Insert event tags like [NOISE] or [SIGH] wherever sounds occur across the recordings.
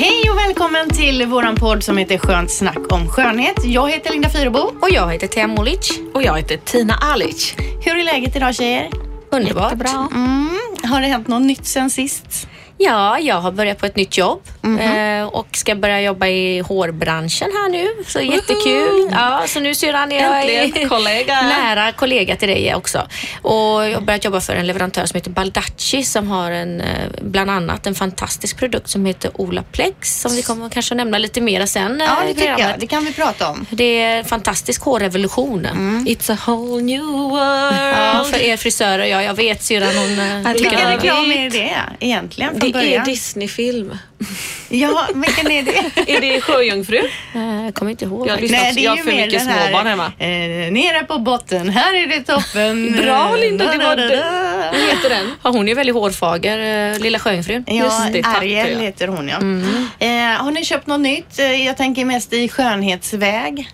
Hej och välkommen till våran podd som heter Skönt snack om skönhet. Jag heter Linda Fyrebo. Och jag heter Tia Molic. Och jag heter Tina Alic. Hur är läget idag tjejer? Underbart. Jättebra. Mm. Har det hänt något nytt sen sist? Ja, jag har börjat på ett nytt jobb eh, och ska börja jobba i hårbranschen här nu. Så jättekul. Ja, så nu syrran är jag kollega. nära kollega till dig också. Och jag har börjat jobba för en leverantör som heter Baldacci som har en, eh, bland annat en fantastisk produkt som heter Olaplex som vi kommer kanske nämna lite mer sen. eh, Ja, det i tycker jag. Det kan vi prata om. Det är en fantastisk hårrevolution. It's a whole new world. Ja, för er [LAUGHS] frisörer. Ja, jag vet syrran hon eh, Vilken reklam är det egentligen från Det är? Disney-film. [LAUGHS] Ja, vilken är det? [LAUGHS] Är det Sjöjungfru? Jag kommer inte ihåg. Jag Nej, det är jag ju har för mer mycket den här, småbarn hemma. Eh, nere på botten, här är det toppen. [LAUGHS] Bra, Linda, det var da. Vad heter den? Ja, hon är väldigt hårfager, eh, lilla sjöjungfrun. Ja, Just det, tack, Ariel heter hon ja. Eh, har ni köpt något nytt? Eh, Jag tänker mest i skönhetsväg.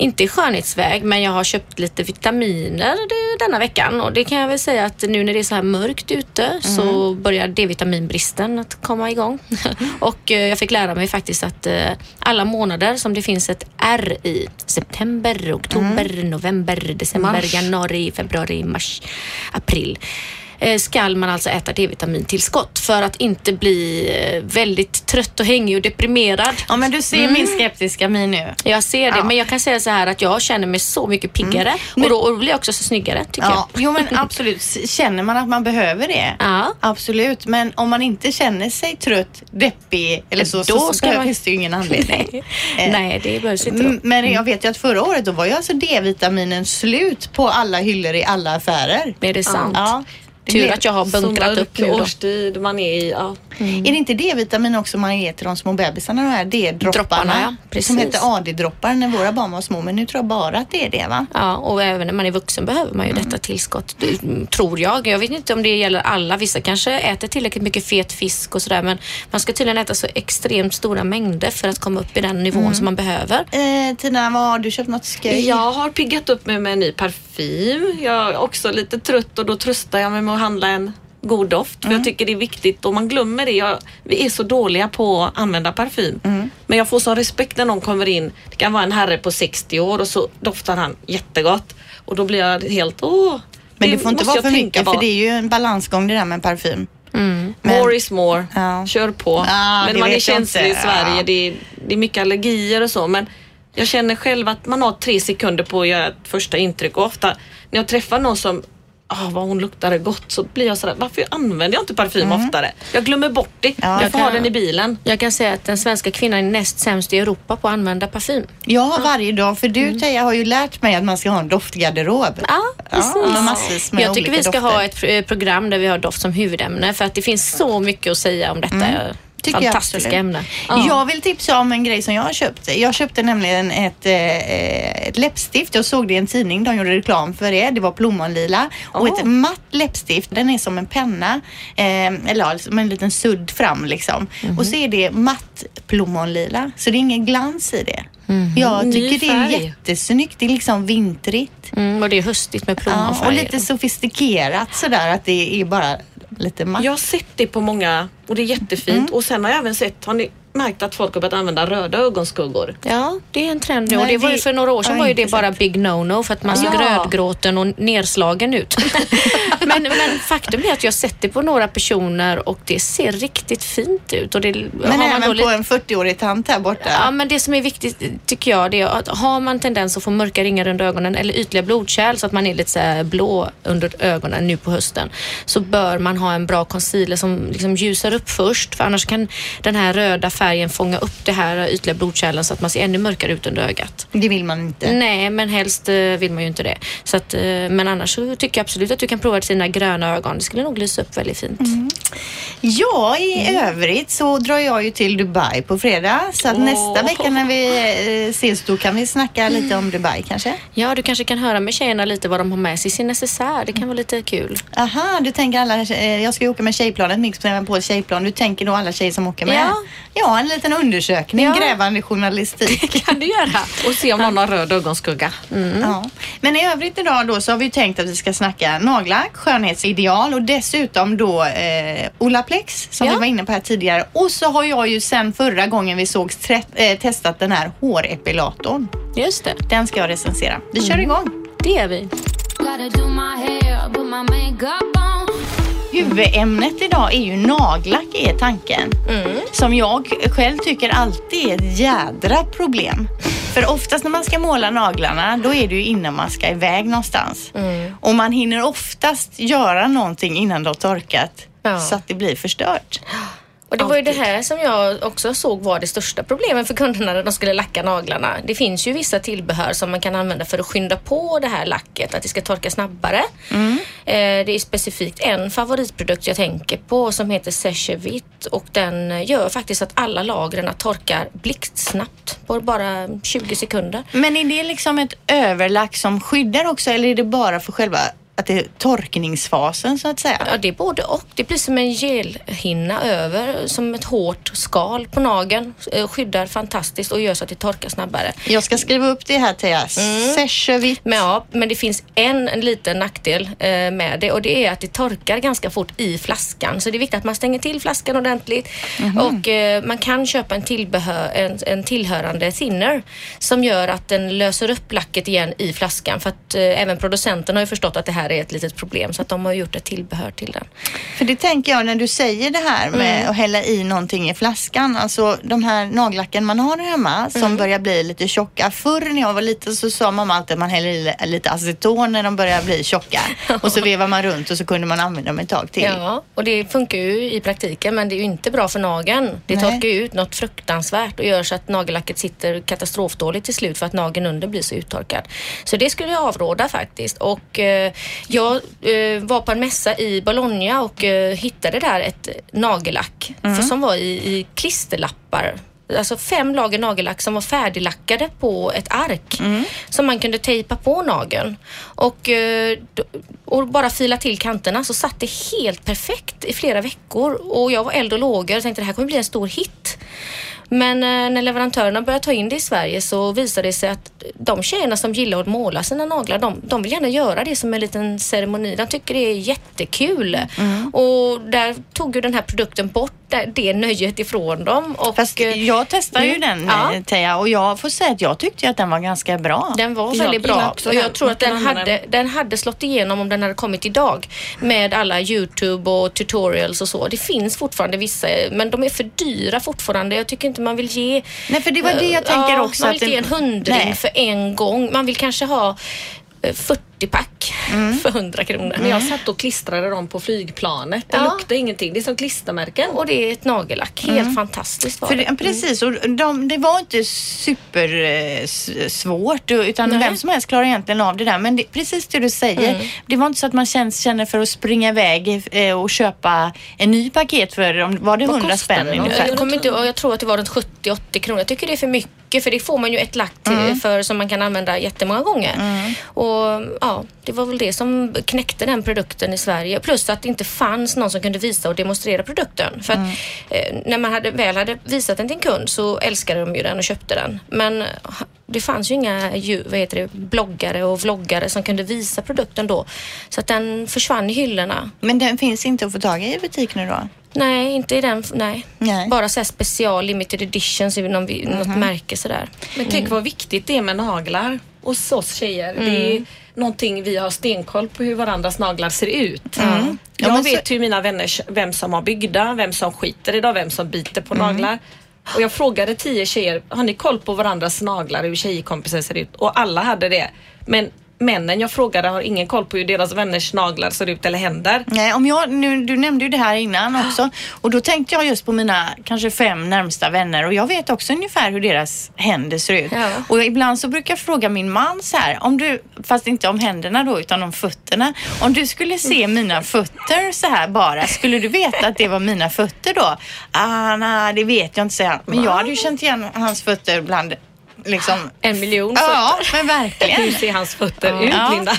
Inte i skönhetsväg, men jag har köpt lite vitaminer denna veckan och det kan jag väl säga att nu när det är så här mörkt ute så börjar D-vitaminbristen att komma igång. [LAUGHS] och eh, jag fick lära mig faktiskt att eh, alla månader som det finns ett R i, september, oktober, november, december, Mars. januari, februari, mars, april skall man alltså äta D-vitamintillskott för att inte bli eh, väldigt trött och hängig och deprimerad. Ja, men du ser min skeptiska min nu. Jag ser det, Ja. men jag kan säga så här att jag känner mig så mycket piggare och, då, och då blir jag också så snyggare tycker Ja, jag. jo men [LAUGHS] absolut. Känner man att man behöver det? Ja. Absolut, men om man inte känner sig trött, deppig eller så, så, så ska man- finns det ju ingen anledning. [LAUGHS] Eh, Nej, det behövs inte Mm, då. Men jag vet ju att förra året då var ju alltså D-vitaminen slut på alla hyllor i alla affärer. Är det sant? Ja. Tur att jag har bunkrat upp nu då. årstid man är i. Ja. Är det inte D-vitamin också man ger till de små bebisarna, de här D-dropparna? Dropparna, ja. Precis. Som hette AD-droppar när våra barn var små, men nu tror jag bara att det är det va? Ja, och även när man är vuxen behöver man ju detta tillskott, det- mm, tror jag. Jag vet inte om det gäller alla. Vissa kanske äter tillräckligt mycket fet fisk och sådär, men man ska tydligen äta så extremt stora mängder för att komma upp i den nivån som man behöver. Eh, Tina, vad har du köpt något skoj? Jag har piggat upp mig med en ny parfym. Jag är också lite trött och då tröstar jag mig med att handla en god doft. För jag tycker det är viktigt och man glömmer det. Jag, vi är så dåliga på att använda parfym. Men jag får sån respekt när någon kommer in. Det kan vara en herre på 60 år och så doftar han jättegott. Och då blir jag helt åh. Men det får inte vara för mycket på. för det är ju en balansgång det där med parfym. Men- More is more. Ja. Kör på. Ja, det men man är känslig inte. i Sverige. Ja. Det, är, det är mycket allergier och så. Men jag känner själv att man har tre sekunder på att göra ett första intryck. Och ofta när jag träffar någon som Ah, vad hon luktade gott så blir jag sådär, varför använder jag inte parfym oftare? Jag glömmer bort det. Mm. Ja, jag får ha den i bilen. Jag kan säga att den svenska kvinnan är näst sämst i Europa på att använda parfym. Ja, varje dag. För du Teija har ju lärt mig att man ska ha en doftgarderob. Ja, precis. Ja, med massvis med jag tycker vi ska dofter. ha ett pr- program där vi har doft som huvudämne för att det finns så mycket att säga om detta Tycker jag fantastiska absolut. ämne. Jag vill tipsa om en grej som jag har köpt. Jag köpte nämligen ett, eh, ett läppstift. Jag såg det i en tidning. De gjorde reklam för det. Det var plommonlila och ett matt läppstift. Den är som en penna. Eh, eller ja, som en liten sudd fram liksom. Och så är det matt plommonlila. Så det är ingen glans i det. Jag Ny tycker det är jättesnyggt. Det är liksom vintrigt. Mm, och det är höstigt med Ja, plommonfärger. och lite sofistikerat sådär att det är bara lite matt. Jag har sett det på många och det är jättefint. Mm. Och sen har jag även sett, har ni märkt att folk har börjat använda röda ögonskuggor? Ja, det är en trend nu. Nej, och det var ju för några år sedan har var ju det bara big no-no för att man såg Ja. rödgråten och nerslagen ut. [LAUGHS] men, men faktum är att jag sett det på några personer och det ser riktigt fint ut. Och det, Men har man även då på lite- en 40-årig tant här borta. Ja, men det som är viktigt tycker jag det är att har man tendens att få mörka ringar under ögonen eller ytliga blodkärl så att man är lite så här blå under ögonen nu på hösten så bör man ha en bra concealer som liksom ljusar upp först för annars kan den här röda färgen fånga upp det här ytliga blodkärlen så att man ser ännu mörkare ut under ögat. Det vill man inte. Nej, men helst eh, vill man ju inte det. Så att, eh, men annars så tycker jag absolut att du kan prova dina gröna ögon. Det skulle nog lysa upp väldigt fint. Ja, i övrigt så drar jag ju till Dubai på fredag. Så att Åh. nästa vecka när vi eh, ses då kan vi snacka lite om Dubai kanske. Ja, du kanske kan höra med tjejerna lite vad de har med sig i sin necessär. Det kan vara lite kul. Aha, du tänker alla, eh, jag ska ju åka med tjejplanet, Mix på tjejplan. Du tänker då alla tjejer som åker med? Ja. Ja, en liten undersökning, Ja. grävande journalistik. [LAUGHS] kan du göra. Och se om någon har röd ögonskugga. Ja. Men i övrigt idag då så har vi tänkt att vi ska snacka nagellack, skönhetsideal och dessutom då eh, Olaplex som Ja. vi var inne på här tidigare. Och så har jag ju sen förra gången vi sågs tre- eh, testat den här hårepilatorn. Just det, Den ska jag recensera. Vi kör igång. det är vi. Huvudämnet idag är ju nagellack är tanken. Som jag själv tycker alltid är ett jädra problem. För oftast när man ska måla naglarna då är det ju innan man ska iväg någonstans. Och man hinner oftast göra någonting innan det har torkat Ja. så att det blir förstört. Och det var ju det här som jag också såg var det största problemet för kunderna när de skulle lacka naglarna. Det finns ju vissa tillbehör som man kan använda för att skynda på det här lacket, att det ska torka snabbare. Eh, det är specifikt en favoritprodukt jag tänker på som heter Sechevit och den gör faktiskt att alla lagren torkar blixtsnabbt på bara 20 sekunder. Men är det liksom ett överlack som skyddar också eller är det bara för själva att det är torkningsfasen så att säga? Ja, det är både och. Det blir som en gelhinna över, som ett hårt skal på nageln. Eh, Skyddar fantastiskt och gör så att det torkar snabbare. Jag ska skriva upp det här till er. Sechevit. Men, ja, men det finns en, en liten nackdel eh, med det och det är att det torkar ganska fort i flaskan. Så det är viktigt att man stänger till flaskan ordentligt. Och eh, man kan köpa en, tillbehör, en, en tillhörande thinner som gör att den löser upp lacket igen i flaskan. För att även producenten har ju förstått att det här är ett litet problem så att de har gjort ett tillbehör till den. För det tänker jag när du säger det här med att hälla i någonting i flaskan. Alltså de här nagellacken man har hemma som börjar bli lite tjocka. Förr när jag var liten så sa mamma alltid att man häller i lite aceton när de börjar bli tjocka. [LAUGHS] Och så vevar man runt och så kunde man använda dem ett tag till. Ja, och det funkar ju i praktiken men det är ju inte bra för nageln. Det Nej. torkar ut något fruktansvärt och gör så att nagellacket sitter katastrofdåligt till slut för att nageln under blir så uttorkad. Så det skulle jag avråda faktiskt. Och eh, jag eh, var på en mässa i Bologna och eh, hittade där ett nagellack för, som var i, i klisterlappar. Alltså fem lager nagellack som var färdiglackade på ett ark som man kunde tejpa på nageln. Och, eh, och bara fila till kanterna så satt det helt perfekt i flera veckor. Och jag var eld och lågor och tänkte det här kommer bli en stor hit. Men eh, när leverantörerna började ta in det i Sverige så visade det sig att de tjejerna som gillar att måla sina naglar, de, de vill gärna göra det som en liten ceremoni. De tycker det är jättekul. Och där tog ju den här produkten bort det, det nöjet ifrån dem. Och, Fast eh, jag testade ju mm, den ja. eh, Teija och jag får säga att jag tyckte att den var ganska bra. Den var Jag väldigt bra också och jag tror att den hade, den hade slått igenom om den hade kommit idag med alla Youtube och tutorials och så. Det finns fortfarande vissa men de är för dyra fortfarande. Jag tycker inte man vill ge Nej, för det var det jag tänker ja, också. Man vill inte ge en hundring Nej. för en gång. Man vill kanske ha eh, 40 pack Mm. för 100 kronor. Men jag satt och klistrade dem på flygplanet. Det Ja. luktar ingenting. Det är som klistermärken. Och det är ett nagellack. Helt fantastiskt var För det. precis, och de, det var inte supersvårt utan Nej. vem som helst klarar egentligen av det där. Men det, precis det du säger, Mm. det var inte så att man känns, känner för att springa iväg eh, och köpa en ny paket för, var det Vad 100 kostar spänn ungefär? Jag, kommer inte, jag tror att det var runt 70-80 kronor. Jag tycker det är för mycket för det får man ju ett lack till, Mm. för som man kan använda jättemånga gånger. Och ja, Det var väl det som knäckte den produkten i Sverige. Plus att det inte fanns någon som kunde visa och demonstrera produkten. För att eh, när man hade, väl hade visat den till en kund så älskade de ju den och köpte den. Men det fanns ju inga vad heter det, bloggare och vloggare som kunde visa produkten då. Så att den försvann i hyllorna. Men den finns inte att få tag i i butik nu då? Nej, inte i den. Nej. Nej. Bara så här special limited editions i någon, något märke sådär. Men tänk vad viktigt det är med naglar hos oss tjejer. Det är någonting vi har stenkoll på hur varandras naglar ser ut. Ja, Jag men så- vet ju mina vänner vem som har byggda, vem som skiter idag, vem som biter på naglar. Och jag frågade tio tjejer, har ni koll på varandras naglar, hur tjejkompisar ser ut? Och alla hade det. Men männen jag frågade har ingen koll på hur deras vänners naglar ser ut eller händer. Nej, om jag, nu, du nämnde ju det här innan också och då tänkte jag just på mina kanske fem närmsta vänner och jag vet också ungefär hur deras händer ser ut. Ja. Och ibland så brukar jag fråga min man så här, om du, fast inte om händerna då utan om fötterna. Om du skulle se mina fötter så här bara, skulle du veta att det var mina fötter då? Ah, nej, det vet jag inte säger han. Men jag hade ju känt igen hans fötter bland liksom En miljon Ja, men verkligen. Hur ser hans fötter ut Ja. Linda?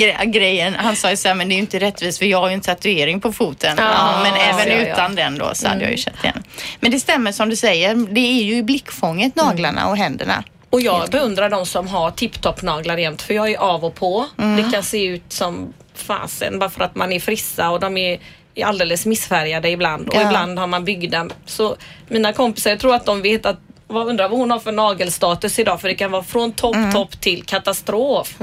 Gre- grejen. Han sa ju så här, men det är ju inte rättvist för jag har ju en tatuering på foten. Ja, men även ja, utan den då så hade jag ju känt igen. Men det stämmer som du säger, det är ju i blickfånget naglarna och händerna. Och jag beundrar de som har tipptopp-naglar jämt för jag är av och på. Mm. Det kan se ut som fasen bara för att man är frissa och de är är alldeles missfärgade ibland och Ja. ibland har man byggda. Så mina kompisar, jag tror att de vet att vad undrar vad hon har för nagelstatus idag för det kan vara från topp, Mm. topp till katastrof.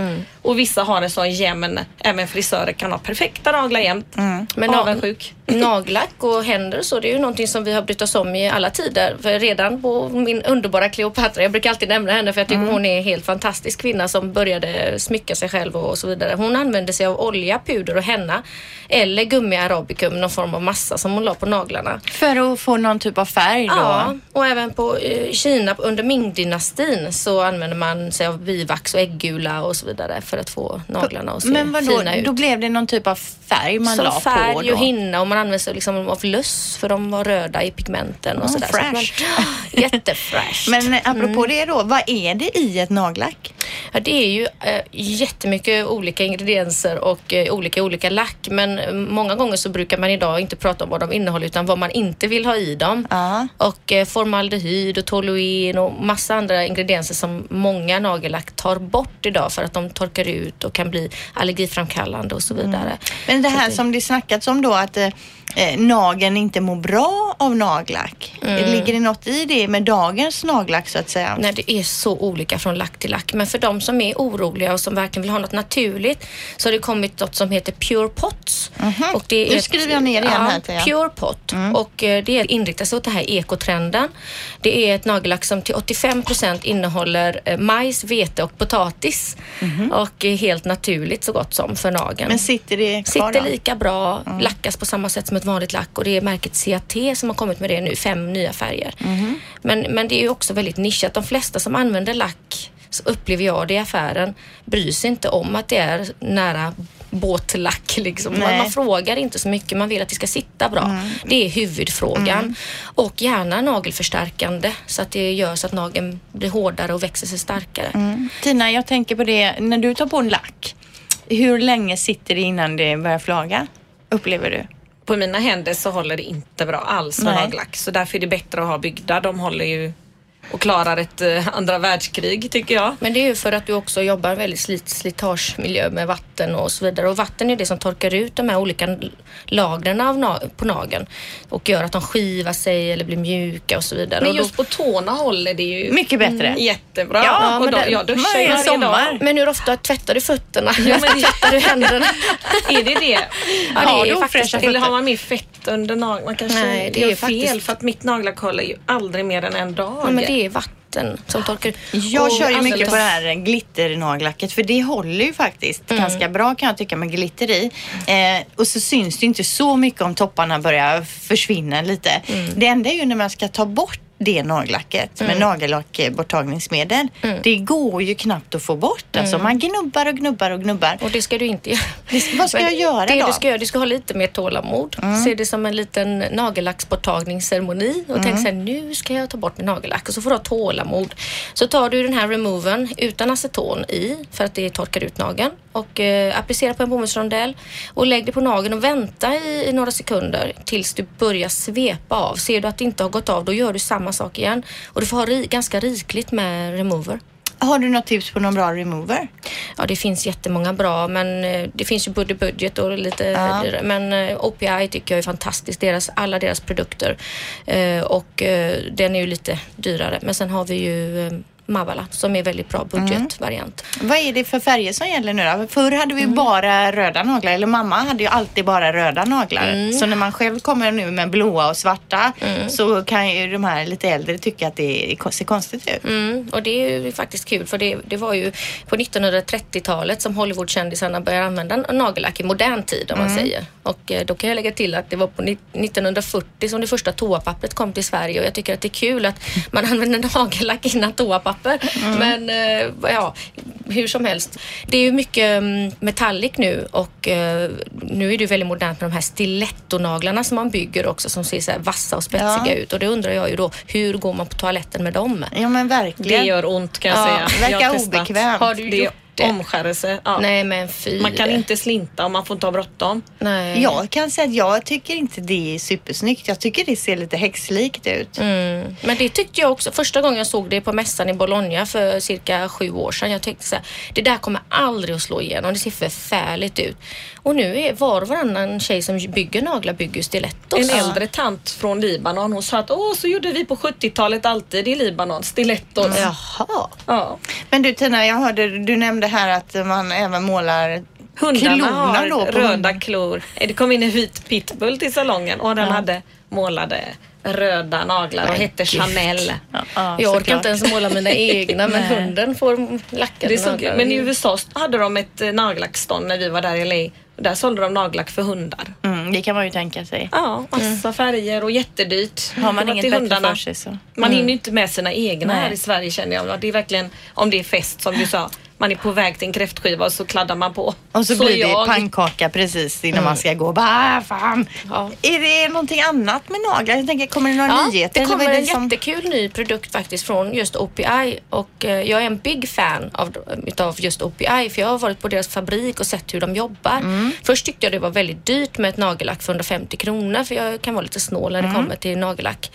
Och vissa har en sån jämn, även frisörer kan ha perfekta naglar jämt. Mm. Men Avundsjuk. [CLEARS THROAT] nagellack och händer och så, det är ju någonting som vi har brytt oss om i alla tider. För redan på min underbara Cleopatra, jag brukar alltid nämna henne för jag tycker hon är en helt fantastisk kvinna som började smycka sig själv och så vidare. Hon använde sig av olja, puder och henna eller gummi arabicum, någon form av massa som hon la på naglarna. För att få någon typ av färg då? Ja, och även på eh, Kina under Ming-dynastin så använder man sig av bivax och äggula och så vidare för att få naglarna att se Men vadå, fina ut. då blev det någon typ av färg man Som la på färg och hinna och man använder sig liksom av löss för de var röda i pigmenten och Ah, sådär. Så man- fresh. [LAUGHS] Jättefräscht. Men eh, apropå Mm. det då, vad är det i ett nagellack? Ja, det är ju eh, jättemycket olika ingredienser och eh, olika olika lack. Men eh, många gånger så brukar man idag inte prata om vad de innehåller utan vad man inte vill ha i dem. Ja. Och eh, formaldehyd och toluen och massa andra ingredienser som många nagellack tar bort idag för att de torkar ut och kan bli allergiframkallande och så vidare. Men det här som det snackats om då att eh, eh, nageln inte mår bra av nagellack. Mm. Ligger det något i det med dagens nagellack så att säga? Nej, det är så olika från lack till lack. Men för de som är oroliga och som verkligen vill ha något naturligt så har det kommit något som heter Pure Pots. Och det är Nu ett- skriver jag ner igen ja, här. Pure Pot. Och eh, det sig åt den här ekotrenden. Det är ett nagellack som till 85 procent innehåller eh, majs, vete och potatis. Och är helt naturligt så gott som för nageln. Men sitter det kvar Sitter då? lika bra, lackas på samma sätt som ett vanligt lack och det är märket CAT som har kommit med det nu, fem nya färger. Men, men det är ju också väldigt nischat. De flesta som använder lack, så upplever jag det i affären, bryr sig inte om att det är nära båtlack. Liksom. Man, man frågar inte så mycket, man vill att det ska sitta bra. Det är huvudfrågan. Och gärna nagelförstärkande så att det gör så att nageln blir hårdare och växer sig starkare. Tina, jag tänker på det, när du tar på en lack, hur länge sitter det innan det börjar flaga? Upplever du? På mina händer så håller det inte bra alls med nagellack. Så därför är det bättre att ha byggda. De håller ju och klarar ett eh, andra världskrig tycker jag. Men det är ju för att du också jobbar väldigt slit, slitagemiljö med vatten och så vidare. Och vatten är det som torkar ut de här olika lagren av na- på nageln och gör att de skivar sig eller blir mjuka och så vidare. Men då- just på tårna håller det ju Mycket bättre. jättebra. Ja, och men då, det- jag duschar ju varje sommar. dag. Men hur ofta tvättar du fötterna? Ja, men- [LAUGHS] tvättar du händerna? [LAUGHS] Är det det? Ja, Har det du är faktiskt ofräscha Eller har man mer fett under naglarna? Kanske Nej, det gör är fel faktiskt- för att mitt nagellack håller ju aldrig mer än en dag. Ja, det är vatten som torkar ut. Jag kör ju mycket alldeles- på det här glitternagellacket för det håller ju faktiskt Mm. ganska bra kan jag tycka med glitter i. Eh, och så syns det inte så mycket om topparna börjar försvinna lite. Mm. Det enda är ju när man ska ta bort det nagellacket Mm. med nagellackborttagningsmedel. Det går ju knappt att få bort. Alltså man gnubbar och gnubbar och gnubbar. Och det ska du inte göra. [LAUGHS] Vad ska jag göra det då? Du ska, göra, du ska ha lite mer tålamod. Se det som en liten nagellacksborttagningsceremoni och tänk så här, nu ska jag ta bort min nagellack och så får du ha tålamod. Så tar du den här removern utan aceton i för att det torkar ut nageln och eh, applicera på en bomullsrondell och lägg det på nageln och vänta i, i några sekunder tills du börjar svepa av. Ser du att det inte har gått av då gör du samma sak igen och du får ha ri, ganska rikligt med remover. Har du något tips på någon bra remover? Ja, det finns jättemånga bra, men eh, det finns ju Buddy Budget och lite Ja. dyrare. Men eh, OPI tycker jag är fantastiskt, deras, alla deras produkter. Eh, och den är ju lite dyrare. Men sen har vi ju Mavala som är väldigt bra budgetvariant. Vad är det för färger som gäller nu då? Förr hade vi ju bara röda naglar, eller mamma hade ju alltid bara röda naglar. Så när man själv kommer nu med blåa och svarta så kan ju de här lite äldre tycka att det ser konstigt ut. Mm, och det är ju faktiskt kul för det, det var ju på 1930-talet som Hollywoodkändisarna började använda nagellack i modern tid om man säger. Och eh, då kan jag lägga till att det var på ni- 1940 som det första toapappret kom till Sverige och jag tycker att det är kul att man [LAUGHS] använder nagellack innan toapapper. Men eh, ja, hur som helst. Det är ju mycket mm, metallic nu och eh, nu är det väldigt modernt med de här stilettonaglarna som man bygger också som ser så här vassa och spetsiga Ja. ut och det undrar jag ju då, hur går man på toaletten med dem? Ja men Det verkligen. gör ont kan jag Ja, säga. verkar Jag har testat. obekvämt. Har du Det gjort det? omskärelse. Ja. Nej men fy. Man kan inte slinta och man får inte ha bråttom. Nej. Jag kan säga att jag tycker inte det är supersnyggt. Jag tycker det ser lite häxlikt ut. Mm. Men det tyckte jag också. Första gången jag såg det på mässan i Bologna för cirka sju år sedan. Jag tänkte så här, det där kommer aldrig att slå igenom. Det ser förfärligt ut. Och nu är var och varannan tjej som bygger naglar bygger stilettos. En äldre tant från Libanon hon sa att åh så gjorde vi på 70-talet alltid i Libanon, stilettos. Jaha. Ja. Men du Tina, jag hörde du nämnde här att man även målar Hundarna har då på röda hundarna. klor. Det kom in en vit pitbull till salongen och den hade målade röda naglar och hette Chanel. Ja, ja, jag orkar inte ens måla mina [LAUGHS] egna men hunden får lackade Det såg, naglar. men i USA hade de ett eh, nagellackstånd när vi var där i LA. Där sålde de nagellack för hundar. Mm, det kan man ju tänka sig. Ja, massa färger och jättedyrt. Har man Det inget bättre hundarna. för sig så. Man hinner ju inte med sina egna Nej. här i Sverige känner jag. Det är verkligen om det är fest som du sa. Man är på väg till en kräftskiva och så kladdar man på. Och så, är blir det jag. pannkaka precis innan man ska gå. Bara, "Ah, fan. Ja. Är det någonting annat med naglar? Jag tänker, kommer det några Ja, nyheter? det kommer är en som- jättekul ny produkt faktiskt från just OPI och eh, jag är en big fan av, utav just OPI för jag har varit på deras fabrik och sett hur de jobbar. Mm. Först tyckte jag det var väldigt dyrt med ett nagellack för 150 kronor för jag kan vara lite snål när det Mm. kommer till nagellack.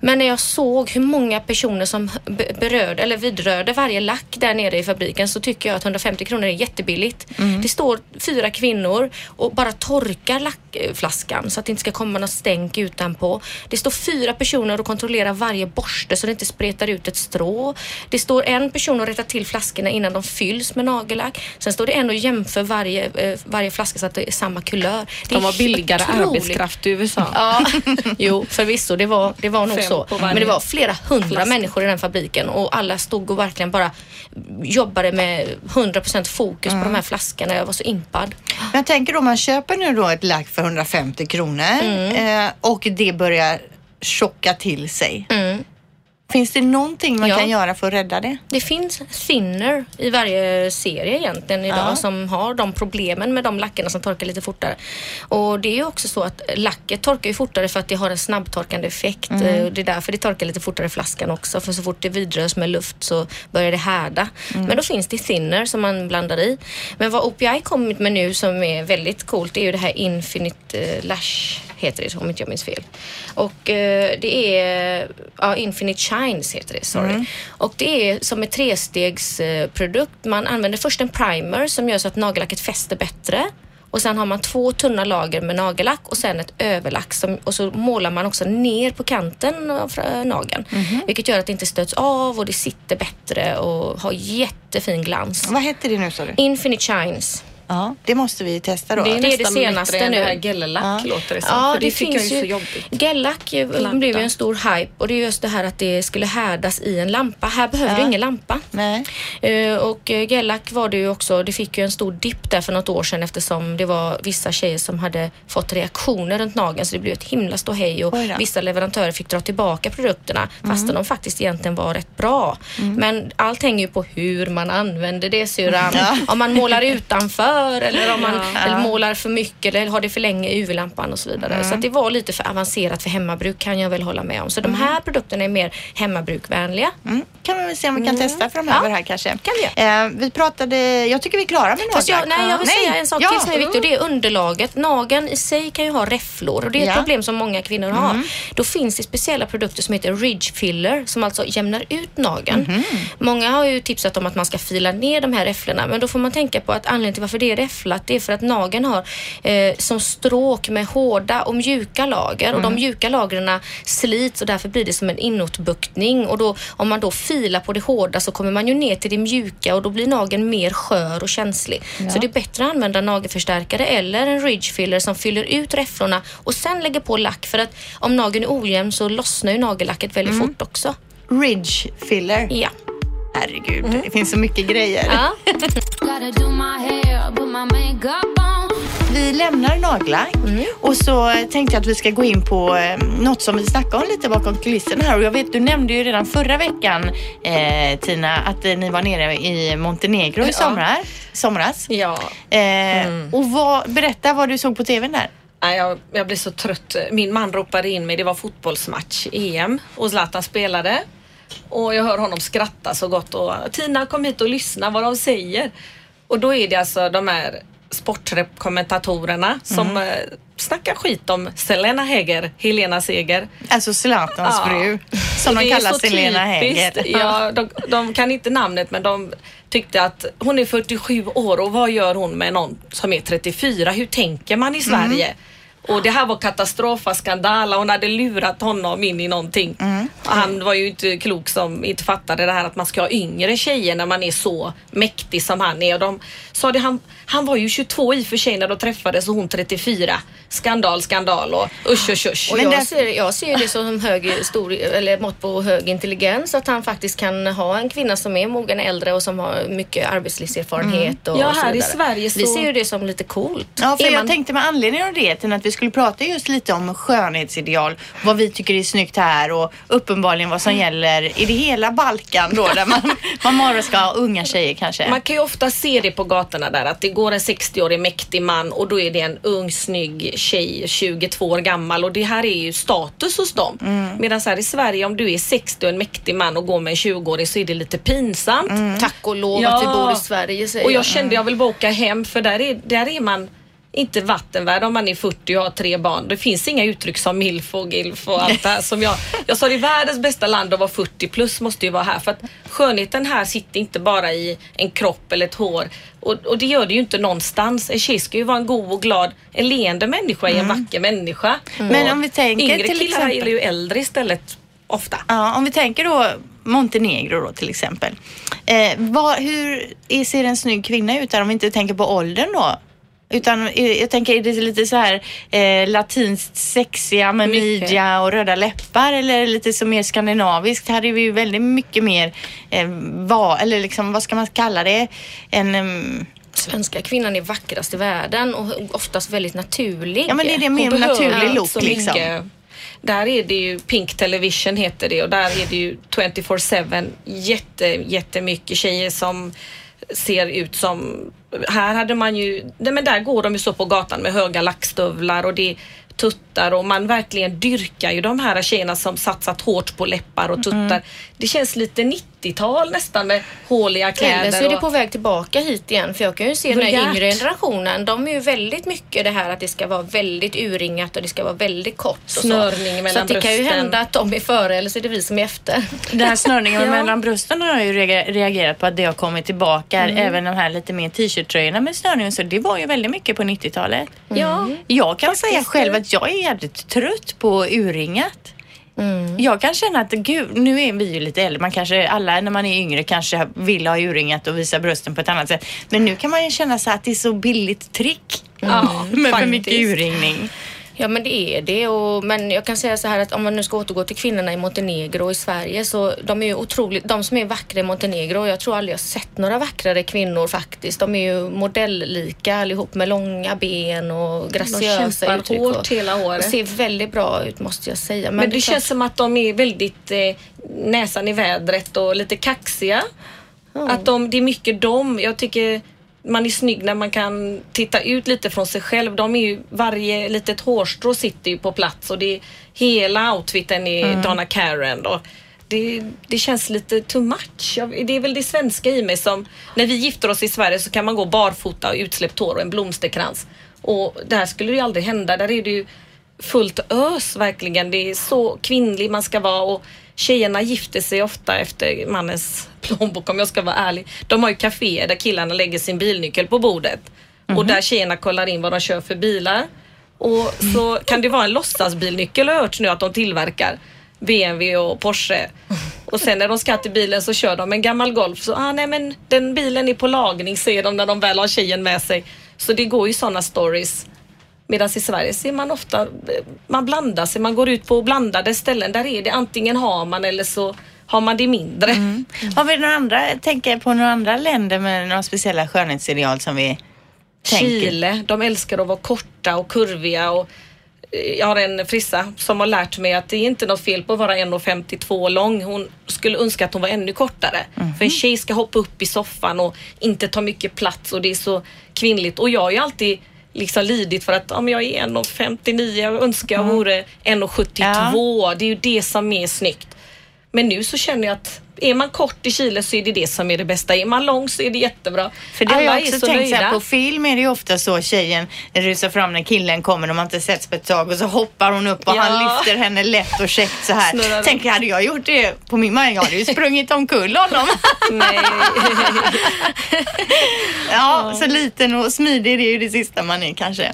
Men när jag såg hur många personer som be- berörde eller vidrörde varje lack där nere i fabriken så tycker jag att 150 kronor är jättebilligt. Det står fyra kvinnor och bara torkar lackflaskan så att det inte ska komma något stänk utanpå. Det står fyra personer och kontrollerar varje borste så det inte spretar ut ett strå. Det står en person och rättar till flaskorna innan de fylls med nagellack. Sen står det en och jämför varje, eh, varje flaska så att det är samma kulör. Det De har billigare otroligt. arbetskraft i USA. Ja, [LAUGHS] jo förvisso det var, det var nog så. Men det var flera hundra flaska. människor i den fabriken och alla stod och verkligen bara jobbade med 100% fokus på de här flaskorna. Jag var så impad. Men jag tänker då, man köper nu då ett lack för 150 kronor Mm. eh, och det börjar tjocka till sig. Mm. Finns det någonting man Ja. kan göra för att rädda det? Det finns thinner i varje serie egentligen idag Ja. som har de problemen med de lackerna som torkar lite fortare. Och det är ju också så att lacket torkar ju fortare för att det har en snabbtorkande effekt. Mm. Eh, Det är därför det torkar lite fortare i flaskan också. För så fort det vidrörs med luft så börjar det härda. Mm. Men då finns det thinner som man blandar i. Men vad OPI kommit med nu som är väldigt coolt det är ju det här Infinite eh, Lash heter det om inte jag minns fel. Och eh, det är ja, Infinite Shines heter det, sorry. Och det är som en trestegsprodukt. Man använder först en primer som gör så att nagellacket fäster bättre. Och sen har man två tunna lager med nagellack och sen ett överlack som, och så målar man också ner på kanten av äh, nageln. Vilket gör att det inte stöts av och det sitter bättre och har jättefin glans. Vad hette det nu sa du? Infinite Shines. Ja, det måste vi testa då. Det är det nästan senaste nu. det här gellack låter det som. Ja, för det, det, finns är så ju. jobbigt. Gellack eh, blev ju en stor hype och det är just det här att det skulle härdas i en lampa. Här behöver Ja. du ingen lampa. Nej. Eh, Och eh, gellack var det ju också, det fick ju en stor dipp där för något år sedan eftersom det var vissa tjejer som hade fått reaktioner runt nageln så det blev ett himla ståhej och vissa leverantörer fick dra tillbaka produkterna fastän Mm. de faktiskt egentligen var rätt bra. Men allt hänger ju på hur man använder det syrran. Ja. Om man målar utanför eller om man Ja. eller målar för mycket eller har det för länge i UV-lampan och så vidare. Mm. Så att det var lite för avancerat för hemmabruk kan jag väl hålla med om. Så de här produkterna är mer hemmabrukvänliga. Mm. Kan vi se om vi kan testa framöver här kanske. kan vi eh, vi pratade, jag tycker vi är klara med Fast jag, nej, jag vill Nej. säga en sak Ja. till som är viktig och det är underlaget. Nageln i sig kan ju ha räfflor och det är ett Ja. Mm. problem som många kvinnor har. Då finns det speciella produkter som heter Ridge Filler som alltså jämnar ut nageln. Mhm. Många har ju tipsat om att man ska fila ner de här räfflorna men då får man tänka på att anledningen till varför det är räfflat det är för att nageln har eh, som stråk med hårda och mjuka lager och Mm. de mjuka lagren slits och därför blir det som en inåtbuktning och då om man då filar på det hårda så kommer man ju ner till det mjuka och då blir nageln mer skör och känslig. Så det är bättre att använda nagelförstärkare eller en ridge filler som fyller ut räfflorna och sen lägger på lack för att om nageln är ojämn så lossnar ju nagellacket väldigt fort också. Ridge filler. Ja. Herregud, det finns så mycket grejer. ja. Vi lämnar nagellack och så tänkte jag att vi ska gå in på eh, något som vi snackade om lite bakom kulisserna här. Och jag vet, du nämnde ju redan förra veckan eh, Tina att eh, ni var nere i Montenegro i somras. somras. Ja. Eh, Och vad, berätta vad du såg på tvn där. Nej, jag, jag blev så trött. Min man ropade in mig. Det var fotbollsmatch, EM och Zlatan spelade. Och jag hör honom skratta så gott och Tina kom hit och lyssna vad de säger. Och då är det alltså de här sportkommentatorerna som eh, snackar skit om Selena Häger, Helena Seger. Alltså Zlatans Ja. fru, som de kallar Selena. Häger. Ja, de, de kan inte namnet men de tyckte att hon är 47 år och vad gör hon med någon som är 34? Hur tänker man i Sverige? Och det här var katastrofa, skandal. Hon hade lurat honom in i någonting. Och Han var ju inte klok som inte fattade det här att man ska ha yngre tjejer när man är så mäktig som han är. Och de sa det, han, han var ju 22 i och för sig när de träffades och hon 34. Skandal, skandal och usch, usch, usch. Och Men jag, ser, jag ser ju det som hög, stor, eller mått på hög intelligens att han faktiskt kan ha en kvinna som är mogen äldre och som har mycket arbetslivserfarenhet och, Ja, och så här i vidare. Sverige Vi så- ser ju det som lite coolt. Ja, för Är jag man- tänkte med anledning av det att vi skulle prata just lite om skönhetsideal, vad vi tycker är snyggt här och uppenbarligen vad som gäller i det hela Balkan då, där man, [LAUGHS] man bara ska ha unga tjejer kanske. Man kan ju ofta se det på gatorna där att det går en 60-årig mäktig man och då är det en ung snygg tjej 22 år gammal och det här är ju status hos dem. Mm. Medan här i Sverige om du är 60 och en mäktig man och går med en 20-årig så är det lite pinsamt. Mm. Tack och lov Ja. att vi bor i Sverige säger Och jag jag. kände jag vill bara åka hem för där är, där är man inte vattenvärd om man är 40 och har tre barn. Det finns inga uttryck som milf och gilf och allt det här som jag... Jag sa det är världens bästa land att vara 40 plus måste ju vara här för att skönheten här sitter inte bara i en kropp eller ett hår och, och det gör det ju inte någonstans. En tjej ska ju vara en god och glad, en leende människa är en vacker människa. Men Och om vi tänker Yngre till killar exempel- gillar ju äldre istället ofta. Ja, om vi tänker då Montenegro då till exempel. Eh, vad, hur ser en snygg kvinna ut där om vi inte tänker på åldern då? Utan eh, jag tänker, är det lite så här eh, latinskt sexiga med midja och röda läppar eller lite så mer skandinaviskt? Här är vi ju väldigt mycket mer, eh, va, eller liksom vad ska man kalla det? En, ehm, Svenska kvinnan är vackrast i världen och oftast väldigt naturlig. ja men det är det mer naturlig look liksom. mycket. Där är det ju Pink Television heter det och där är det ju 24-7 jätte, jättemycket tjejer som ser ut som... Här hade man ju... Nej men där går de ju så på gatan med höga lackstövlar och det tuttar och man verkligen dyrkar ju de här tjejerna som satsat hårt på läppar och tuttar. Mm. Det känns lite 90-tal nästan med håliga kläder. Eller så är det på väg tillbaka hit igen för jag kan ju se den här Vulgärt. yngre generationen. De är ju väldigt mycket det här att det ska vara väldigt urringat och det ska vara väldigt kort. Och så. Snörning så mellan att det kan ju hända att de är före eller så är det vi som är efter. Den här snörningen [LAUGHS] Ja. mellan brösten har jag ju reager- reagerat på att det har kommit tillbaka. Även de här lite mer t-shirt-tröjorna med snörning så. Det var ju väldigt mycket på 90-talet. Ja. Jag kan Faktiskt, säga själv att jag är jävligt trött på urringat. Jag kan känna att gud, nu är vi ju lite äldre. Man kanske, alla när man är yngre kanske vill ha urringat och visa brösten på ett annat sätt. Men nu kan man ju känna så att det är så billigt trick. Ja, med för mycket urringning. Ja men det är det och, men jag kan säga så här att om man nu ska återgå till kvinnorna i Montenegro och i Sverige så de är ju otroligt, de som är vackra i Montenegro, jag tror aldrig jag sett några vackrare kvinnor faktiskt. De är ju modelllika allihop med långa ben och graciösa kämpar uttryck. hårt och, hela året. och ser väldigt bra ut måste jag säga. Men, är det, klart- känns som att de är väldigt eh, näsan i vädret och lite kaxiga. Att de, det är mycket dem. Jag tycker man är snygg när man kan titta ut lite från sig själv. De är ju, varje litet hårstrå sitter ju på plats och det är, hela outfiten är Donna Karen. Och det, det känns lite too much. Det är väl det svenska i mig som, när vi gifter oss i Sverige så kan man gå barfota och utsläppt hår och en blomsterkrans. Och där skulle det ju aldrig hända. Där är det ju fullt ös verkligen. Det är så kvinnlig man ska vara och tjejerna gifter sig ofta efter mannens plånbok om jag ska vara ärlig. De har ju kaféer där killarna lägger sin bilnyckel på bordet och där tjejerna kollar in vad de kör för bilar. Och så kan det vara en låtsasbilnyckel har jag hört nu att de tillverkar. BMW och Porsche. Och sen när de ska till bilen så kör de en gammal Golf. Så ah, nej men den bilen är på lagning ser de när de väl har tjejen med sig. Så det går ju sådana stories. Medan i Sverige ser man ofta, man blandar sig, man går ut på blandade ställen. Där är det antingen har man eller så har man det mindre. Har vi några andra, tänker på några andra länder med några speciella skönhetsideal som vi tänker? Chile, de älskar att vara korta och kurviga och eh, jag har en frissa som har lärt mig att det är inte något fel på att vara 1,52 lång. Hon skulle önska att hon var ännu kortare. För en tjej ska hoppa upp i soffan och inte ta mycket plats och det är så kvinnligt. Och jag ju alltid liksom lidit för att om jag är 1,59 jag önskar jag vore 1,72. Det är ju det som är snyggt. Men nu så känner jag att är man kort i Chile så är det det som är det bästa. Är man lång så är det jättebra. För det har Alla jag är också så tänkt så här, på film är det ju ofta så tjejen rusar fram när killen kommer och man inte setts på ett tag och så hoppar hon upp och Ja. han lyfter henne lätt och käckt så här. Snurrar. Tänk, hade jag gjort det på min man, jag hade ju sprungit omkull honom. [LAUGHS] Nej. [LAUGHS] ja, så liten och smidig det är ju det sista man är kanske.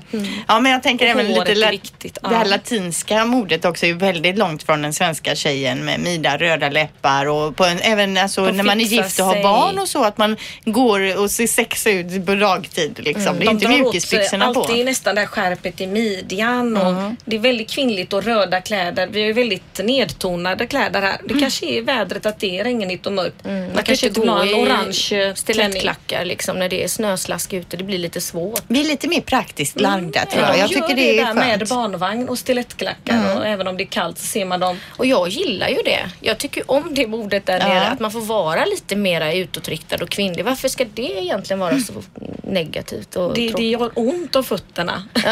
Ja, men jag tänker även lite la- viktigt, det här latinska modet också är ju väldigt långt från den svenska tjejen med mida, röda läppar och på en, även alltså, när man är gift och har sig. barn och så att man går och ser sexig ut på dagtid liksom. Det är De inte mjukisbyxorna på. alltid nästan det här skärpet i midjan och det är väldigt kvinnligt och röda kläder. Vi har ju väldigt nedtonade kläder här. Det kanske är vädret att det är regnigt och mörkt. Man, Man kan kanske inte gå i orange stilettklackar liksom när det är snöslask ute. Det blir lite svårt. Vi är lite mer praktiskt lagda tror jag. Jag tycker det är där med skönt. barnvagn och stilettklackar och även om det är kallt så ser man dem. Och jag gillar ju det. Jag tycker om det modet där Ja. nere. Att man får vara lite mera utåtriktad och kvinnlig. Varför ska det egentligen vara så negativt och Det, det gör ont om fötterna. [LAUGHS]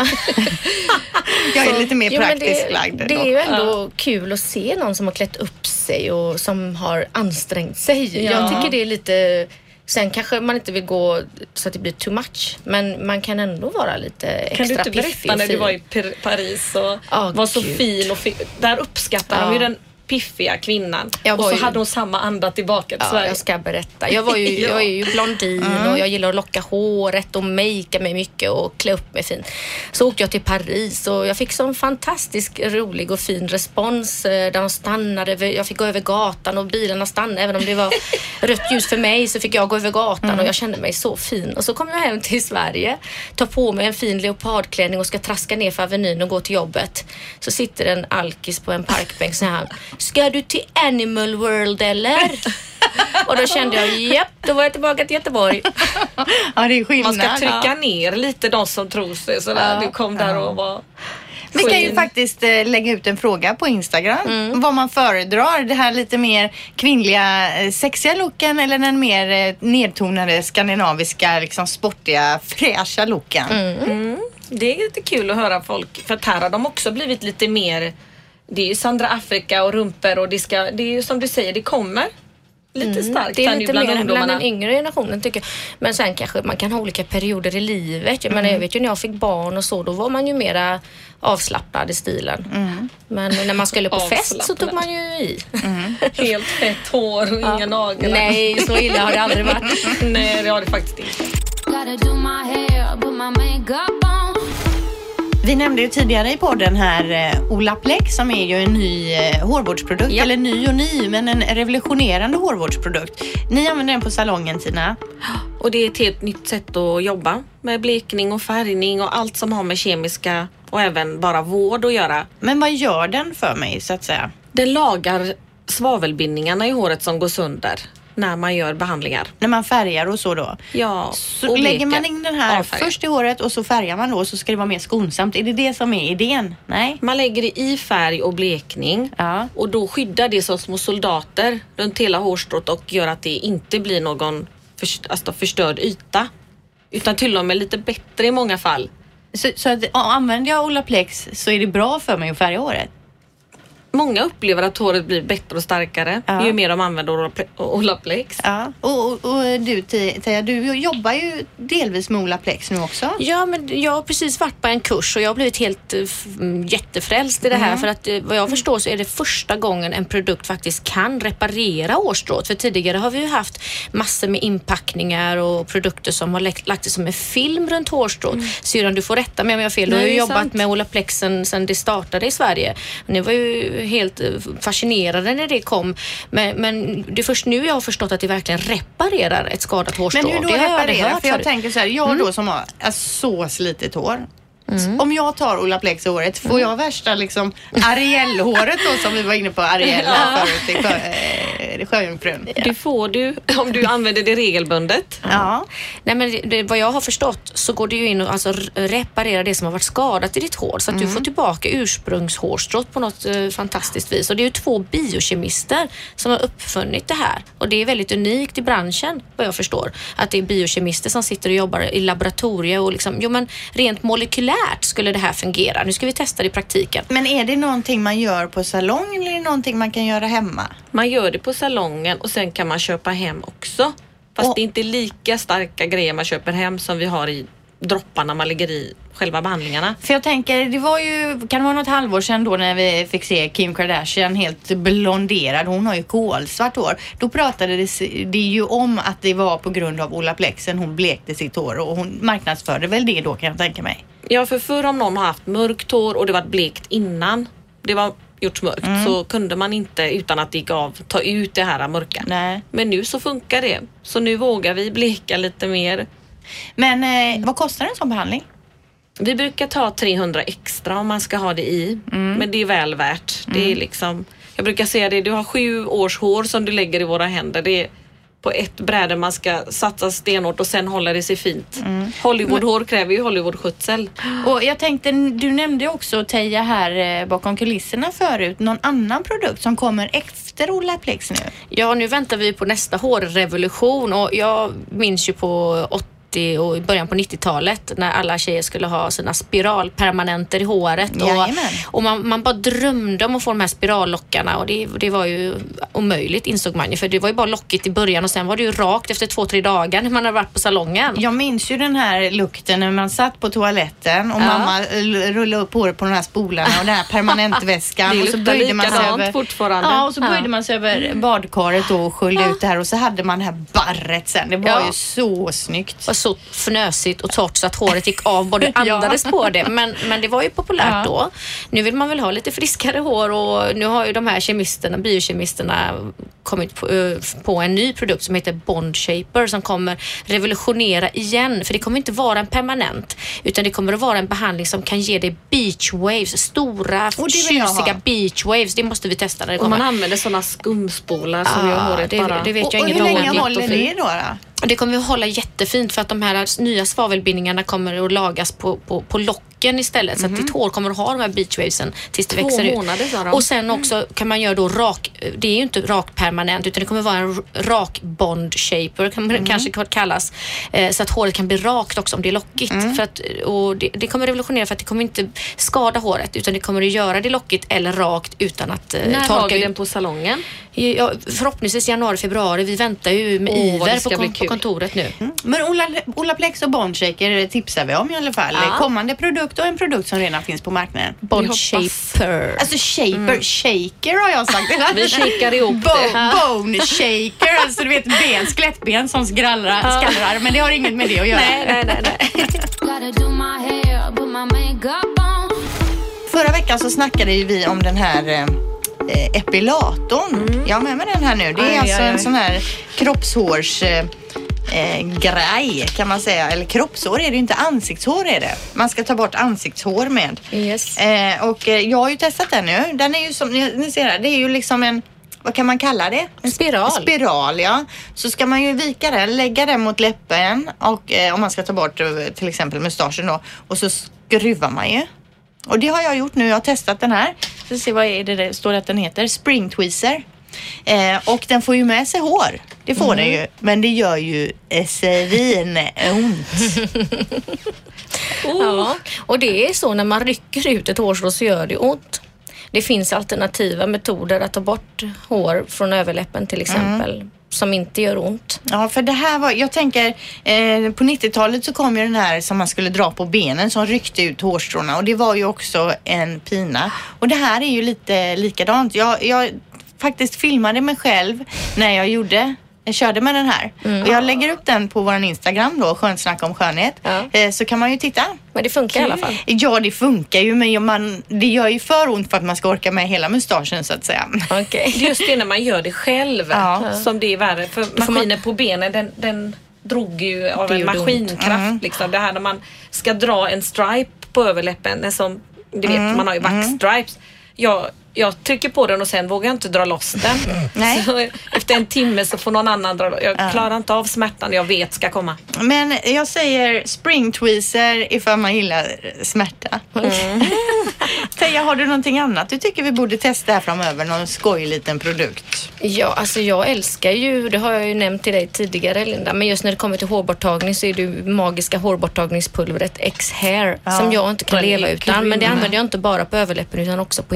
Jag är lite mer praktiskt det, lagd. Det ändå. är ju ändå kul att se någon som har klätt upp sig och som har ansträngt sig. Ja. Jag tycker det är lite Sen kanske man inte vill gå så att det blir too much. Men man kan ändå vara lite extra Kan du inte piffig berätta när du fin. var i Paris och Ja, var så gud. fin och fi- där uppskattar de Ja. ju den piffiga kvinnan. Och så ju- hade hon samma anda tillbaka till Ja, Sverige. jag ska berätta. Jag, var ju, [LAUGHS] Ja. jag är ju blondin och jag gillar att locka håret och makea mig mycket och klä upp mig fint. Så åkte jag till Paris och jag fick sån fantastisk rolig och fin respons eh, där de stannade. Jag fick gå över gatan och bilarna stannade. Även om det var [LAUGHS] rött ljus för mig så fick jag gå över gatan och jag kände mig så fin. Och så kom jag hem till Sverige, tar på mig en fin leopardklänning och ska traska ner för Avenyn och gå till jobbet. Så sitter en alkis på en parkbänk så här. Ska du till Animal World eller? Och då kände jag, japp, då var jag tillbaka till Göteborg. Ja, det är skillnad. Man ska trycka Ja. ner lite de som tror sig sådär. Du kom där och var Vi kan ju faktiskt eh, lägga ut en fråga på Instagram. Mm. Vad man föredrar. Det här lite mer kvinnliga eh, sexiga looken eller den mer eh, nedtonade skandinaviska, liksom sportiga, fräscha looken. Mm. Det är lite kul att höra folk, för att här har de också blivit lite mer, det är ju Sandra Afrika och rumpor och det ska, det är ju som du säger, det kommer lite starkt Mm. Det är lite bland mer bland den yngre generationen tycker jag. Men sen kanske man kan ha olika perioder i livet. Jag, menar, jag vet ju när jag fick barn och så, då var man ju mera avslappnad i stilen. Men när man skulle på fest så tog man ju i. [LAUGHS] Helt fett hår och inga naglar. Nej, så illa har det aldrig varit. [LAUGHS] Nej, det har det faktiskt inte. Vi nämnde ju tidigare i podden här eh, Olaplex som är ju en ny eh, hårvårdsprodukt. Ja. Eller ny och ny, men en revolutionerande hårvårdsprodukt. Ni använder den på salongen Tina. Och det är ett helt nytt sätt att jobba med blekning och färgning och allt som har med kemiska och även bara vård att göra. Men vad gör den för mig så att säga? Den lagar svavelbindningarna i håret som går sönder när man gör behandlingar. När man färgar och så då? Ja, Så lägger man in den här Avfärgar. först i håret och så färgar man då och så ska det vara mer skonsamt. Är det det som är idén? Nej? Man lägger det i färg och blekning Ja. och då skyddar det som små soldater runt hela hårstrået och gör att det inte blir någon först, alltså förstörd yta. Utan till och med lite bättre i många fall. Så, så att, använder jag Olaplex så är det bra för mig att färga håret? Många upplever att håret blir bättre och starkare Ja. ju mer de använder Olaplex-. Ja. Och, och, och du Teija, du jobbar ju delvis med Olaplex nu också. Ja, men jag har precis varit på en kurs och jag har blivit helt eh, mm, jättefrälst i det här. För att eh, vad jag förstår så är det första gången en produkt faktiskt kan reparera hårstrået. För tidigare har vi ju haft massor med inpackningar och produkter som har lagt, lagt det som en film runt hårstrået. Syrran, du får rätta mig om jag har fel. Du har ju jobbat sant. med Olaplex sen, sen det startade i Sverige. Ni var ju ju helt eh, fascinerade när det kom. Men, men det är först nu jag har förstått att det verkligen reparerar ett skadat hårstrå. Men hur då det har jag aldrig reparera? hört För jag tänker så här, jag Mm. då som har äh, så slitet hår. Om jag tar Olaplex i håret, får jag värsta liksom Ariel-håret då som vi var inne på Ariel här förut i sjö, eh, Sjöjungfrun? Det får du om du använder det regelbundet. Ja. Nej, men det, det, vad jag har förstått så går det ju in och alltså reparera det som har varit skadat i ditt hår så att du får tillbaka ursprungshårstrået på något eh, fantastiskt vis. Och det är ju två biokemister som har uppfunnit det här och det är väldigt unikt i branschen vad jag förstår. Att det är biokemister som sitter och jobbar i laboratorier och liksom, jo men rent molekylärt skulle det här fungera. Nu ska vi testa det i praktiken. Men är det någonting man gör på salong eller är det någonting man kan göra hemma? Man gör det på salongen och sen kan man köpa hem också. Fast Och- det är inte lika starka grejer man köper hem som vi har i dropparna man lägger i själva behandlingarna. För jag tänker, det var ju, kan det vara något halvår sedan då när vi fick se Kim Kardashian helt blonderad. Hon har ju kolsvart hår. Då pratade det, det ju om att det var på grund av Olaplexen hon blekte sitt hår och hon marknadsförde väl det då kan jag tänka mig. Ja, för förr om någon har haft mörkt hår och det var blekt innan det var gjorts mörkt så kunde man inte utan att det gick av ta ut det här mörka. Nej. Men nu så funkar det. Så nu vågar vi bleka lite mer. Men eh, vad kostar en sån behandling? Vi brukar ta 300 extra om man ska ha det i. Men det är väl värt. Det är liksom, jag brukar säga det, du har sju års hår som du lägger i våra händer. Det är på ett bräde man ska satsa stenhårt och sen håller det sig fint. Hollywoodhår kräver ju Hollywoodskjutsel. Och jag tänkte, du nämnde också Teija här eh, bakom kulisserna förut, någon annan produkt som kommer efter Olaplex nu. Ja, nu väntar vi på nästa hårrevolution och jag minns ju på 80 och i början på 90-talet när alla tjejer skulle ha sina spiralpermanenter i håret. Och, Jajamän. och man, man bara drömde om att få de här spirallockarna och det, det var ju omöjligt insåg man ju för det var ju bara lockigt i början och sen var det ju rakt efter två, tre dagar när man hade varit på salongen. Jag minns ju den här lukten när man satt på toaletten och Ja. mamma l- rullade upp håret på de här spolarna och den här permanentväskan. [LAUGHS] Det och så luktar böjde man sig likadant över, fortfarande. Ja, och så böjde Ja. man sig över badkaret och sköljde Ja. ut det här och så hade man det här barret sen. Det var ju så snyggt. Så fnösigt och torrt så att håret gick av både [LAUGHS] andades på det. Men, men det var ju populärt Ja. då. Nu vill man väl ha lite friskare hår och nu har ju de här kemisterna, biokemisterna kommit på, eh, på en ny produkt som heter Bond Shaper som kommer revolutionera igen. För det kommer inte vara en permanent utan det kommer att vara en behandling som kan ge dig beach waves, stora Och tjusiga beach waves. Det måste vi testa när det Och kommer. man använder sådana skumspolar som gör Ah, håret det, bara... det vet Och, jag och inget hur länge håller det då? då? Det kommer att hålla jättefint för att de här nya svavelbindningarna kommer att lagas på, på, på locken istället. Så att ditt hår kommer att ha de här beachwavesen tills det Två växer ut. månader, sa de. Och sen också kan man göra då rak, det är ju inte rak permanent utan det kommer vara en rak bond shaper kan man kanske kallas. Eh, så att håret kan bli rakt också om det är lockigt. För att, och det, det kommer revolutionera för att det kommer inte skada håret utan det kommer att göra det lockigt eller rakt utan att eh, När har torka vi ut. den på salongen? Ja, förhoppningsvis januari, februari. Vi väntar ju med det iver på, kon- på kontoret nu. Men Ola, Olaplex och Bondshaker tipsar vi om i alla fall. Ja. Kommande produkt och en produkt som redan finns på marknaden. Bond hoppas. Shaper. Alltså shaper, shaker har jag sagt. [LAUGHS] Vi shakar ihop Bo det. bone shaker, alltså du vet ben, skelettben som skrallrar, skallrar. Men det har inget med det att göra. nej, nej, nej, nej. [LAUGHS] Förra veckan så snackade ju vi om den här eh, epilatorn. Jag har med mig den här nu. Det är Aj, alltså aj, aj. en sån här kroppshårs... Eh, eh, grej kan man säga. Eller kroppshår är det inte, ansiktshår är det. Man ska ta bort ansiktshår med. Yes. Eh, och eh, jag har ju testat den nu. Den är ju som ni, ni ser här, det är ju liksom en vad kan man kalla det? En Spiral. Spiral, ja. Så ska man ju vika den, lägga den mot läppen och eh, om man ska ta bort till exempel mustaschen då och så skruvar man ju. Och det har jag gjort nu. Jag har testat den här. Så se vad är det det står att den heter. Spring tweezer. Eh, och den får ju med sig hår. Det får den ju. Men det gör ju svinont. Ja, och det är så när man rycker ut ett hårstrå så gör det ont. Det finns alternativa metoder att ta bort hår från överläppen till exempel som inte gör ont. Ja, för det här var, jag tänker, eh, på 90-talet så kom ju den här som man skulle dra på benen som ryckte ut hårstråna och det var ju också en pina. Och det här är ju lite likadant. Jag, jag faktiskt filmade mig själv när jag gjorde körde med den här. Och jag lägger upp den på vår Instagram då, Skönt snack om skönhet. Ja. Eh, Så kan man ju titta. Men det funkar i alla fall. Ja, det funkar ju men man, det gör ju för ont för att man ska orka med hela mustaschen så att säga. [LAUGHS] Är just det när man gör det själv Ja. som det är värre. För maskinen på benen den, den drog ju av Det en maskinkraft. Liksom. Det här när man ska dra en stripe på överläppen. en Som, du vet, man har ju vaxstripes. Jag, jag trycker på den och sen vågar jag inte dra loss den. [LAUGHS] Nej. Så efter en timme så får någon annan dra Jag klarar inte av smärtan jag vet ska komma. Men jag säger spring tweezer ifall man gillar smärta. [LAUGHS] Teija, har du någonting annat du tycker vi borde testa här framöver? Någon skoj liten produkt? Ja, alltså jag älskar ju, det har jag ju nämnt till dig tidigare Linda, men just när det kommer till hårborttagning så är det ju magiska hårborttagningspulvret X-Hair Ja, som jag inte kan leva utan. Men det använder jag inte bara på överläppen utan också på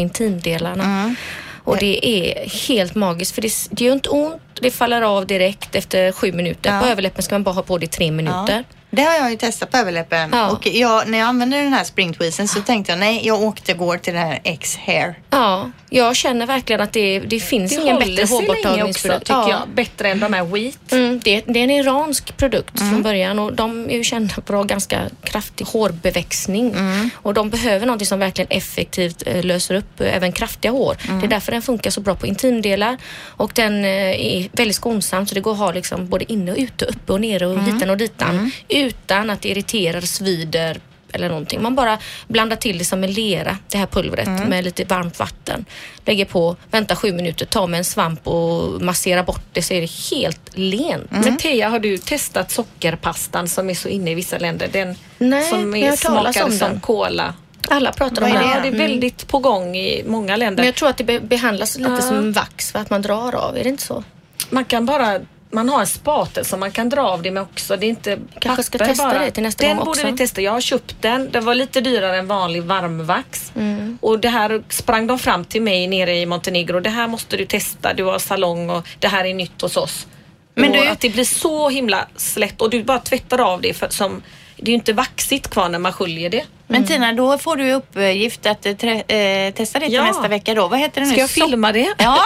intimdelarna. Mm. Och det är helt magiskt för det, det gör inte ont, det faller av direkt efter sju minuter. Ja. På överläppen ska man bara ha på det i tre minuter. Det har jag ju testat på överläppen. Ja. Och jag, när jag använde den här spring tweezern så tänkte jag nej, jag åkte går till den här X-hair. Ja, jag känner verkligen att det, det finns Det ingen bättre hårborttagningsprodukt. tycker Ja. jag. Bättre än de här Wheat. Mm, det, det är en iransk produkt från början och de är ju kända för att ha ganska kraftig hårbeväxning. Och de behöver någonting som verkligen effektivt eh, löser upp eh, även kraftiga hår. Det är därför den funkar så bra på intimdelar och den eh, är väldigt skonsam så det går att ha liksom både inne och ute, uppe och nere och hitan och ditan utan att det irriterar, svider eller någonting. Man bara blandar till det som en lera, det här pulvret med lite varmt vatten. Lägger på, väntar sju minuter, tar med en svamp och masserar bort det så är det helt lent. Men Teija, har du testat sockerpastan som är så inne i vissa länder? Den Nej, som är, smakar om som den. cola. Alla pratar om det. det? Ja, det är väldigt på gång i många länder. Men jag tror att det be- behandlas lite Ja. som en vax för att man drar av, är det inte så? Man kan bara man har en spatel som man kan dra av det med också. Det är inte Kanske ska testa bara. det till nästa den gång borde också. vi testa. Jag har köpt den. Den var lite dyrare än vanlig varmvax. Mm. Och det här sprang de fram till mig nere i Montenegro. Det här måste du testa. Du har salong och det här är nytt hos oss. Men och du- att det blir så himla slätt och du bara tvättar av det för, som det är ju inte vaxigt kvar när man sköljer det. Men Tina, då får du uppgift att eh, testa det till Ja. nästa vecka då. Vad heter det nu? Ska jag Sock- filma det? Ja.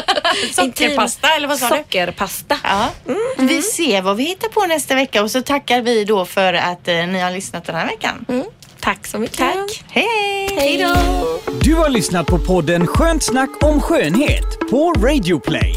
[LAUGHS] Sockerpasta eller vad sa du? Sockerpasta. Ja. Vi ser vad vi hittar på nästa vecka och så tackar vi då för att eh, ni har lyssnat den här veckan. Tack så mycket. Tack. Hej! Hej då! Du har lyssnat på podden Skönt snack om skönhet på Radio Play.